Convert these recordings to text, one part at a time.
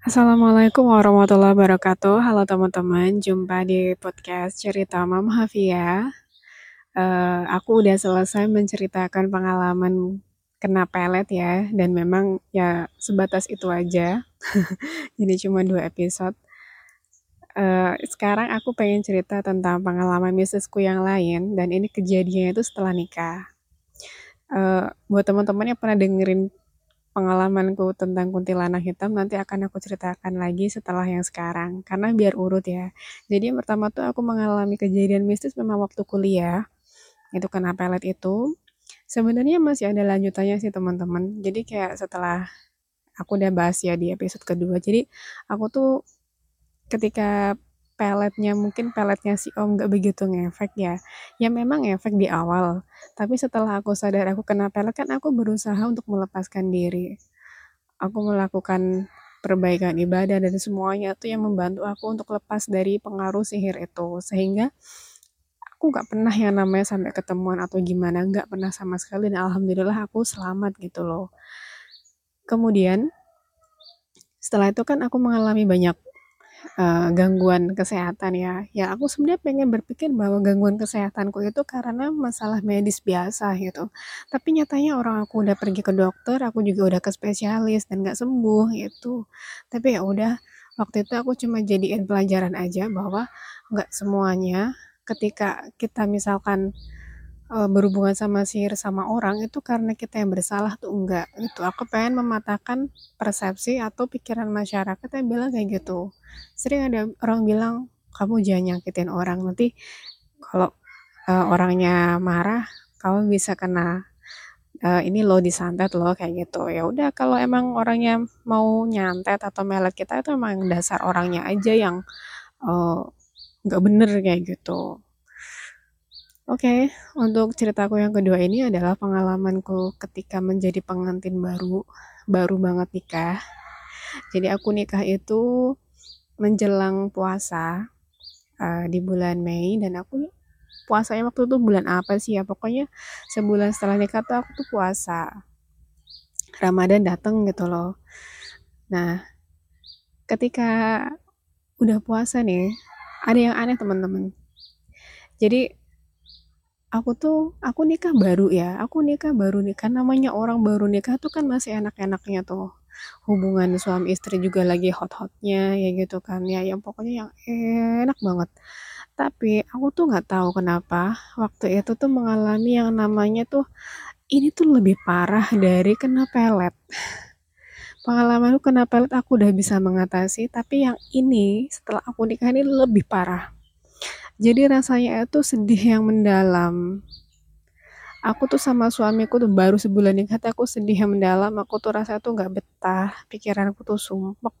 Assalamualaikum warahmatullahi wabarakatuh. Halo teman-teman, jumpa di podcast cerita Mama Hafia. Uh, aku udah selesai menceritakan pengalaman kena pelet ya, dan memang ya sebatas itu aja. Jadi cuma dua episode. Uh, sekarang aku pengen cerita tentang pengalaman misisku yang lain, dan ini kejadiannya itu setelah nikah. Uh, buat teman-teman yang pernah dengerin pengalamanku tentang kuntilanak hitam nanti akan aku ceritakan lagi setelah yang sekarang karena biar urut ya. Jadi yang pertama tuh aku mengalami kejadian mistis memang waktu kuliah. Itu kena pelet itu. Sebenarnya masih ada lanjutannya sih teman-teman. Jadi kayak setelah aku udah bahas ya di episode kedua. Jadi aku tuh ketika peletnya mungkin peletnya si om gak begitu ngefek ya. Ya memang efek di awal tapi setelah aku sadar aku kena pelet kan aku berusaha untuk melepaskan diri. Aku melakukan perbaikan ibadah dan semuanya itu yang membantu aku untuk lepas dari pengaruh sihir itu. Sehingga aku gak pernah yang namanya sampai ketemuan atau gimana gak pernah sama sekali dan alhamdulillah aku selamat gitu loh. Kemudian setelah itu kan aku mengalami banyak uh, gangguan kesehatan ya. Ya aku sebenarnya pengen berpikir bahwa gangguan kesehatanku itu karena masalah medis biasa gitu. Tapi nyatanya orang aku udah pergi ke dokter, aku juga udah ke spesialis dan nggak sembuh gitu. Tapi ya udah waktu itu aku cuma jadiin pelajaran aja bahwa nggak semuanya ketika kita misalkan uh, berhubungan sama sihir sama orang itu karena kita yang bersalah tuh enggak. Itu aku pengen mematahkan persepsi atau pikiran masyarakat yang bilang kayak gitu. Sering ada orang bilang kamu jangan nyakitin orang nanti kalau uh, orangnya marah kamu bisa kena uh, ini lo disantet lo kayak gitu. Ya udah kalau emang orangnya mau nyantet atau melet kita itu emang dasar orangnya aja yang nggak uh, bener kayak gitu Oke, untuk ceritaku yang kedua ini adalah pengalamanku ketika menjadi pengantin baru, baru banget nikah. Jadi aku nikah itu menjelang puasa uh, di bulan Mei dan aku puasanya waktu itu bulan apa sih ya pokoknya sebulan setelah nikah tuh aku tuh puasa Ramadan dateng gitu loh. Nah, ketika udah puasa nih, ada yang aneh teman-teman. Jadi aku tuh aku nikah baru ya aku nikah baru nikah. Namanya orang baru nikah tuh kan masih enak-enaknya tuh. Hubungan suami istri juga lagi hot-hotnya ya gitu kan. Ya yang pokoknya yang enak banget. Tapi aku tuh nggak tahu kenapa waktu itu tuh mengalami yang namanya tuh ini tuh lebih parah dari kena pelet. Pengalamanku kena pelet aku udah bisa mengatasi tapi yang ini setelah aku nikah ini lebih parah jadi rasanya itu sedih yang mendalam. Aku tuh sama suamiku tuh baru sebulan nikah, aku sedih yang mendalam. Aku tuh rasa tuh nggak betah, pikiranku tuh sumpek.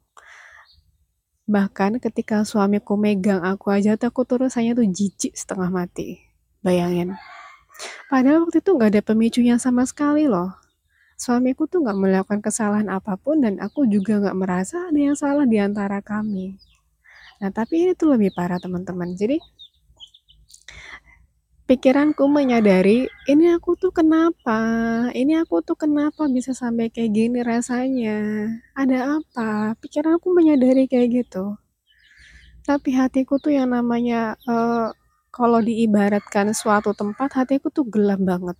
Bahkan ketika suamiku megang aku aja tuh aku tuh rasanya tuh jijik setengah mati. Bayangin. Padahal waktu itu nggak ada pemicunya sama sekali loh. Suamiku tuh nggak melakukan kesalahan apa pun dan aku juga nggak merasa ada yang salah di antara kami. Nah tapi ini tuh lebih parah teman-teman. Jadi pikiranku menyadari ini aku tuh kenapa? Ini aku tuh kenapa bisa sampai kayak gini rasanya? Ada apa? Pikiranku menyadari kayak gitu. Tapi hatiku tuh yang namanya uh, kalau diibaratkan suatu tempat hatiku tuh gelap banget.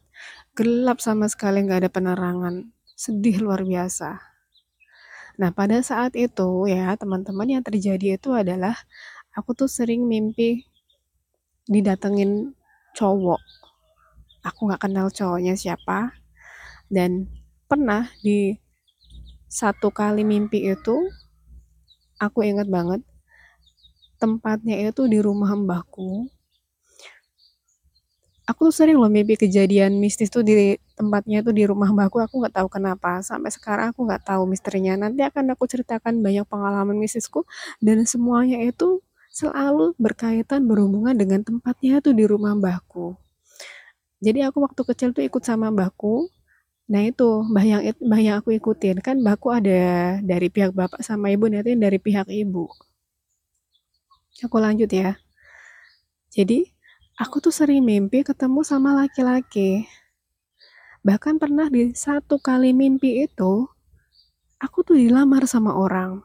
Gelap sama sekali nggak ada penerangan. Sedih luar biasa. Nah pada saat itu ya teman-teman yang terjadi itu adalah aku tuh sering mimpi didatengin cowok. Aku nggak kenal cowoknya siapa. Dan pernah di satu kali mimpi itu aku ingat banget tempatnya itu di rumah mbahku aku tuh sering loh mimpi kejadian mistis tuh di tempatnya tuh di rumah mbahku aku nggak tahu kenapa. Sampai sekarang aku nggak tahu misterinya. Nanti akan aku ceritakan banyak pengalaman mistisku. Dan semuanya itu selalu berkaitan berhubungan dengan tempatnya tuh di rumah mbahku. Jadi aku waktu kecil tuh ikut sama mbahku. Nah itu mbah yang mbah yang aku ikutin kan mbahku ada dari pihak bapak sama ibu nanti dari pihak ibu. Aku lanjut ya. Jadi aku tuh sering mimpi ketemu sama laki-laki. Bahkan pernah di satu kali mimpi itu aku tuh dilamar sama orang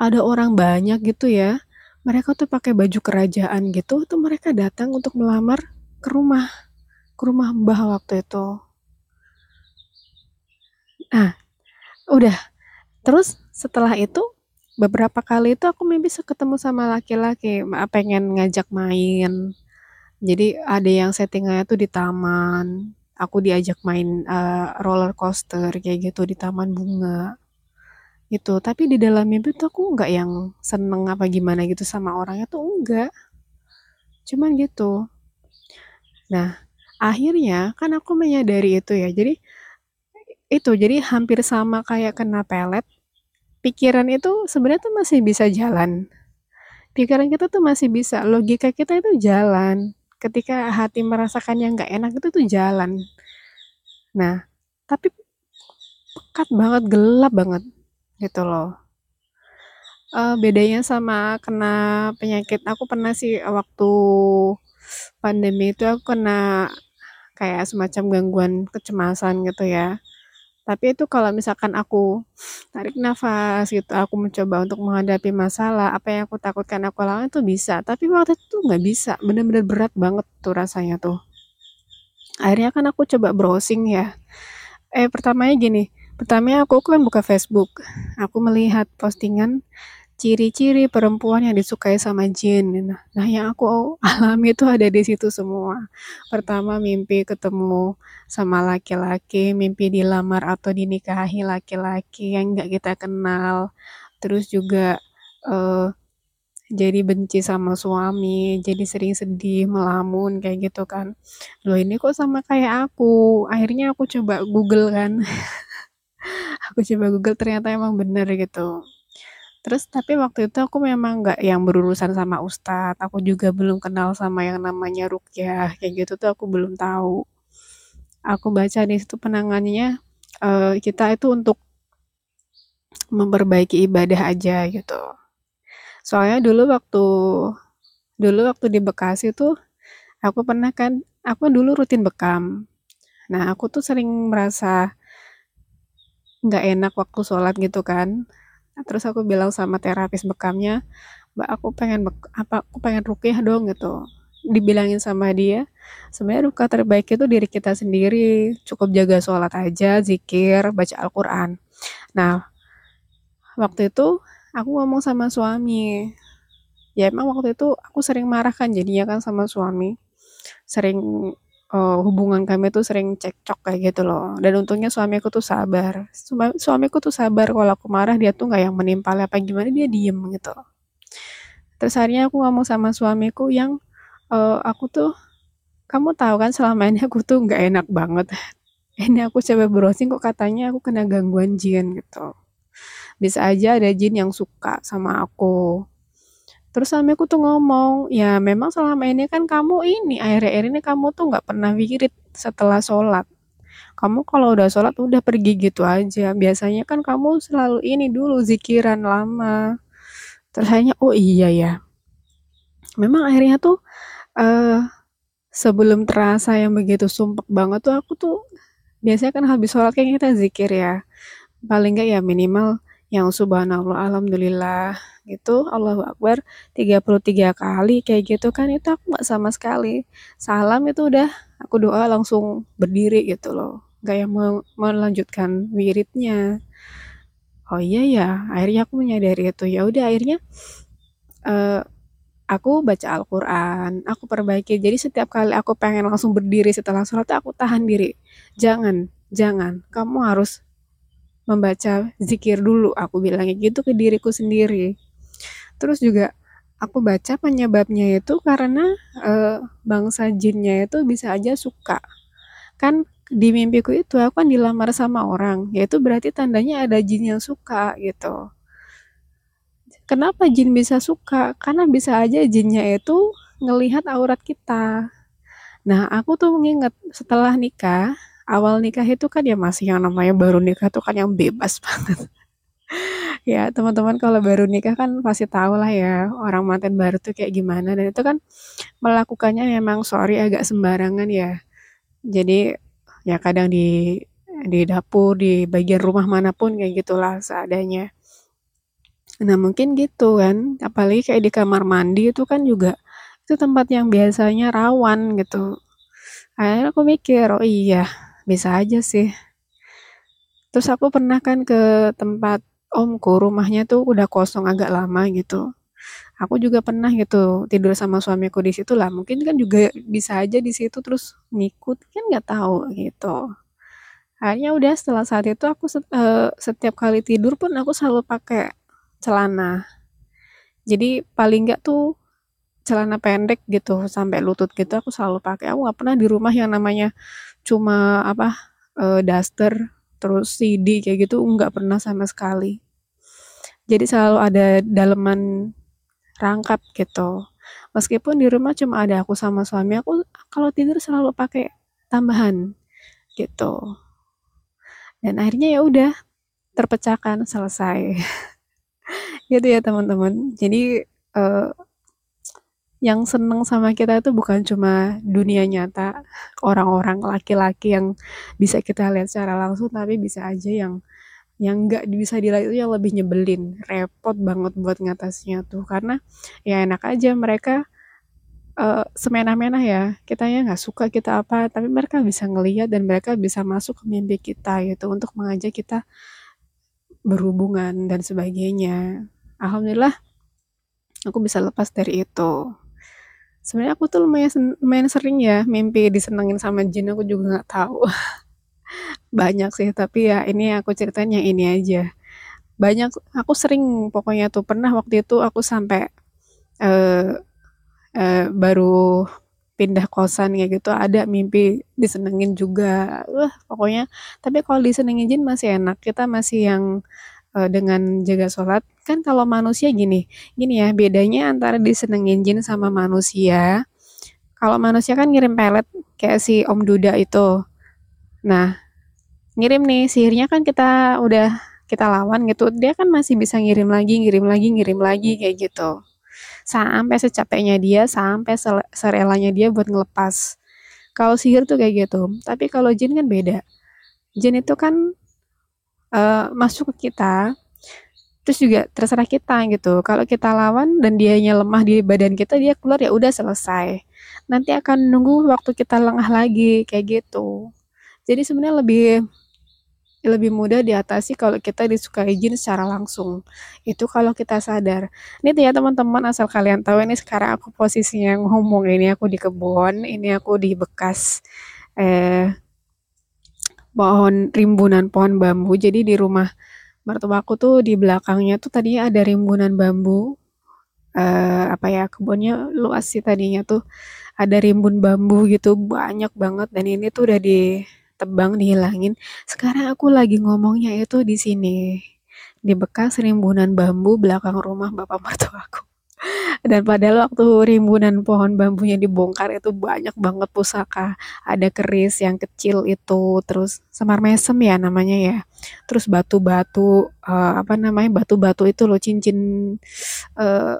ada orang banyak gitu ya, mereka tuh pakai baju kerajaan gitu, tuh mereka datang untuk melamar ke rumah ke rumah Mbah waktu itu. Nah, udah. Terus setelah itu beberapa kali itu aku mimpi ketemu sama laki-laki, pengen ngajak main. Jadi ada yang settingannya tuh di taman. Aku diajak main uh, roller coaster kayak gitu di taman bunga. Itu, tapi di dalam mimpi tuh aku nggak yang seneng apa gimana gitu sama orangnya tuh enggak. Cuman gitu. Nah, akhirnya kan aku menyadari itu ya. Jadi itu jadi hampir sama kayak kena pelet. Pikiran itu sebenarnya tuh masih bisa jalan. Pikiran kita tuh masih bisa, logika kita itu jalan. Ketika hati merasakan yang nggak enak itu tuh jalan. Nah, tapi pekat banget, gelap banget gitu loh. Uh, bedanya sama kena penyakit aku pernah sih waktu pandemi itu aku kena kayak semacam gangguan kecemasan gitu ya. Tapi itu kalau misalkan aku tarik nafas gitu, aku mencoba untuk menghadapi masalah, apa yang aku takutkan aku lakukan itu bisa. Tapi waktu itu nggak bisa, bener-bener berat banget tuh rasanya tuh. Akhirnya kan aku coba browsing ya. Eh pertamanya gini, pertamanya aku kan buka Facebook. Aku melihat postingan ciri-ciri perempuan yang disukai sama jin. Nah, nah yang aku alami itu ada di situ semua. Pertama mimpi ketemu sama laki-laki, mimpi dilamar atau dinikahi laki-laki yang nggak kita kenal. Terus juga uh, jadi benci sama suami, jadi sering sedih, melamun kayak gitu kan. Loh ini kok sama kayak aku. Akhirnya aku coba Google kan. aku coba Google ternyata emang bener gitu Terus tapi waktu itu aku memang nggak yang berurusan sama ustadz, aku juga belum kenal sama yang namanya rukyah, kayak gitu tuh aku belum tahu. Aku baca di situ penangannya uh, kita itu untuk memperbaiki ibadah aja gitu. Soalnya dulu waktu dulu waktu di Bekasi tuh aku pernah kan aku dulu rutin bekam. Nah aku tuh sering merasa nggak enak waktu sholat gitu kan. Terus aku bilang sama terapis bekamnya mbak aku pengen apa aku pengen rukyah dong gitu. Dibilangin sama dia sebenarnya ruka terbaik itu diri kita sendiri. Cukup jaga sholat aja zikir baca Al-Quran. Nah waktu itu aku ngomong sama suami. Ya emang waktu itu aku sering marah kan jadinya kan sama suami. Sering uh, hubungan kami tuh sering cekcok kayak gitu loh. Dan untungnya suamiku tuh sabar. Suamiku tuh sabar kalau aku marah dia tuh nggak yang menimpal apa gimana dia diem gitu. Terus akhirnya aku ngomong sama suamiku yang uh, aku tuh kamu tahu kan selama ini aku tuh nggak enak banget. Ini aku coba browsing kok katanya aku kena gangguan jin gitu. Bisa aja ada jin yang suka sama aku Terus suamiku tuh ngomong, ya memang selama ini kan kamu ini, akhir-akhir ini kamu tuh nggak pernah wirid setelah sholat. Kamu kalau udah sholat udah pergi gitu aja. Biasanya kan kamu selalu ini dulu zikiran lama. Terus akhirnya, oh iya ya. Memang akhirnya tuh uh, sebelum terasa yang begitu sumpek banget tuh aku tuh biasanya kan habis sholat kayak kita zikir ya. Paling nggak ya minimal yang subhanallah alhamdulillah gitu. Allahu Akbar 33 kali kayak gitu kan. Itu aku nggak sama sekali. Salam itu udah aku doa langsung berdiri gitu loh. Gak yang melanjutkan wiridnya. Oh iya ya akhirnya aku menyadari itu. Ya udah akhirnya uh, aku baca Al-Quran aku perbaiki. Jadi setiap kali aku pengen langsung berdiri setelah sholat aku tahan diri. Jangan jangan. Kamu harus membaca zikir dulu. Aku bilangnya gitu ke diriku sendiri. Terus juga aku baca penyebabnya itu karena e, bangsa jinnya itu bisa aja suka. Kan di mimpiku itu aku kan dilamar sama orang yaitu berarti tandanya ada jin yang suka gitu. Kenapa jin bisa suka? Karena bisa aja jinnya itu ngelihat aurat kita. Nah aku tuh mengingat setelah nikah awal nikah itu kan ya masih yang namanya baru nikah tuh kan yang bebas banget. ya teman-teman kalau baru nikah kan pasti tahu lah ya orang mantan baru tuh kayak gimana dan itu kan melakukannya memang sorry agak sembarangan ya. Jadi ya kadang di di dapur di bagian rumah mana pun kayak gitulah seadanya. Nah mungkin gitu kan, apalagi kayak di kamar mandi itu kan juga itu tempat yang biasanya rawan gitu. Akhirnya aku mikir, oh iya bisa aja sih. Terus aku pernah kan ke tempat omku, rumahnya tuh udah kosong agak lama gitu. Aku juga pernah gitu tidur sama suamiku di situ lah. Mungkin kan juga bisa aja di situ terus ngikut kan nggak tahu gitu. Akhirnya udah setelah saat itu aku uh, setiap kali tidur pun aku selalu pakai celana. Jadi paling nggak tuh celana pendek gitu sampai lutut gitu aku selalu pakai. Aku nggak pernah di rumah yang namanya cuma apa uh, daster terus CD kayak gitu nggak pernah sama sekali. Jadi selalu ada daleman rangkap gitu. Meskipun di rumah cuma ada aku sama suami, aku kalau tidur selalu pakai tambahan gitu. Dan akhirnya ya udah terpecahkan selesai. gitu ya teman-teman. Jadi uh, yang seneng sama kita itu bukan cuma dunia nyata orang-orang laki-laki yang bisa kita lihat secara langsung tapi bisa aja yang yang nggak bisa dilihat itu yang lebih nyebelin. Repot banget buat ngatasnya tuh karena ya enak aja mereka uh, semena-mena ya. Kita ya nggak suka kita apa tapi mereka bisa ngelihat dan mereka bisa masuk ke mimpi kita gitu untuk mengajak kita berhubungan dan sebagainya. Alhamdulillah aku bisa lepas dari itu sebenarnya aku tuh lumayan lumayan sering ya mimpi disenengin sama jin aku juga nggak tahu banyak sih, tapi ya ini aku ceritanya ini aja. Banyak aku sering pokoknya tuh pernah waktu itu aku sampai uh, uh, baru pindah kosan kayak gitu ada mimpi disenengin juga. Wah, pokoknya tapi kalau disenengin jin masih enak. Kita masih yang uh, dengan jaga sholat kan kalau manusia gini gini ya bedanya antara disenengin jin sama manusia. Kalau manusia kan ngirim pelet kayak si Om Duda itu. Nah ngirim nih sihirnya kan kita udah kita lawan gitu dia kan masih bisa ngirim lagi ngirim lagi ngirim lagi kayak gitu. Sampai secapeknya dia sampai serelanya dia buat ngelepas. Kalau sihir tuh kayak gitu tapi kalau jin kan beda. Jin itu kan uh, masuk ke kita terus juga terserah kita gitu kalau kita lawan dan dianya lemah di badan kita dia keluar ya udah selesai nanti akan nunggu waktu kita lengah lagi kayak gitu jadi sebenarnya lebih lebih mudah diatasi kalau kita disukai jin secara langsung. Itu kalau kita sadar. Ini ya teman-teman asal kalian tahu ini sekarang aku posisinya ngomong ini aku di kebun, ini aku di bekas eh pohon rimbunan pohon bambu. Jadi di rumah mertuaku tuh di belakangnya tuh tadinya ada rimbunan bambu. Eh apa ya kebunnya luas sih tadinya tuh ada rimbun bambu gitu banyak banget dan ini tuh udah di tebang dihilangin. Sekarang aku lagi ngomongnya itu di sini. Di bekas rimbunan bambu belakang rumah bapak mertuaku. Dan padahal waktu rimbunan pohon bambunya dibongkar itu banyak banget pusaka. Ada keris yang kecil itu, terus semar mesem ya namanya ya. Terus batu-batu, uh, apa namanya batu-batu itu loh cincin uh,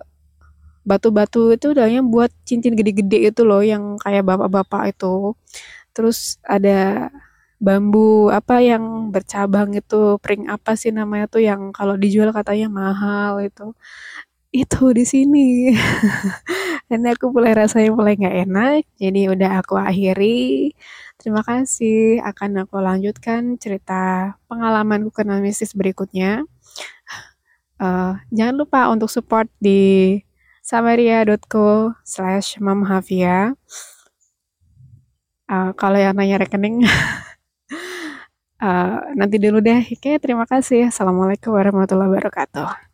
batu-batu itu udah yang buat cincin gede-gede itu loh yang kayak bapak-bapak itu. Terus ada bambu apa yang bercabang itu pring apa sih namanya tuh yang kalau dijual katanya mahal itu itu di sini dan aku mulai rasanya mulai nggak enak jadi udah aku akhiri terima kasih akan aku lanjutkan cerita pengalaman kena mistis berikutnya uh, jangan lupa untuk support di samaria.co slash mamhavia uh, kalau yang nanya rekening uh, nanti dulu deh. Oke, terima kasih. Assalamualaikum warahmatullahi wabarakatuh.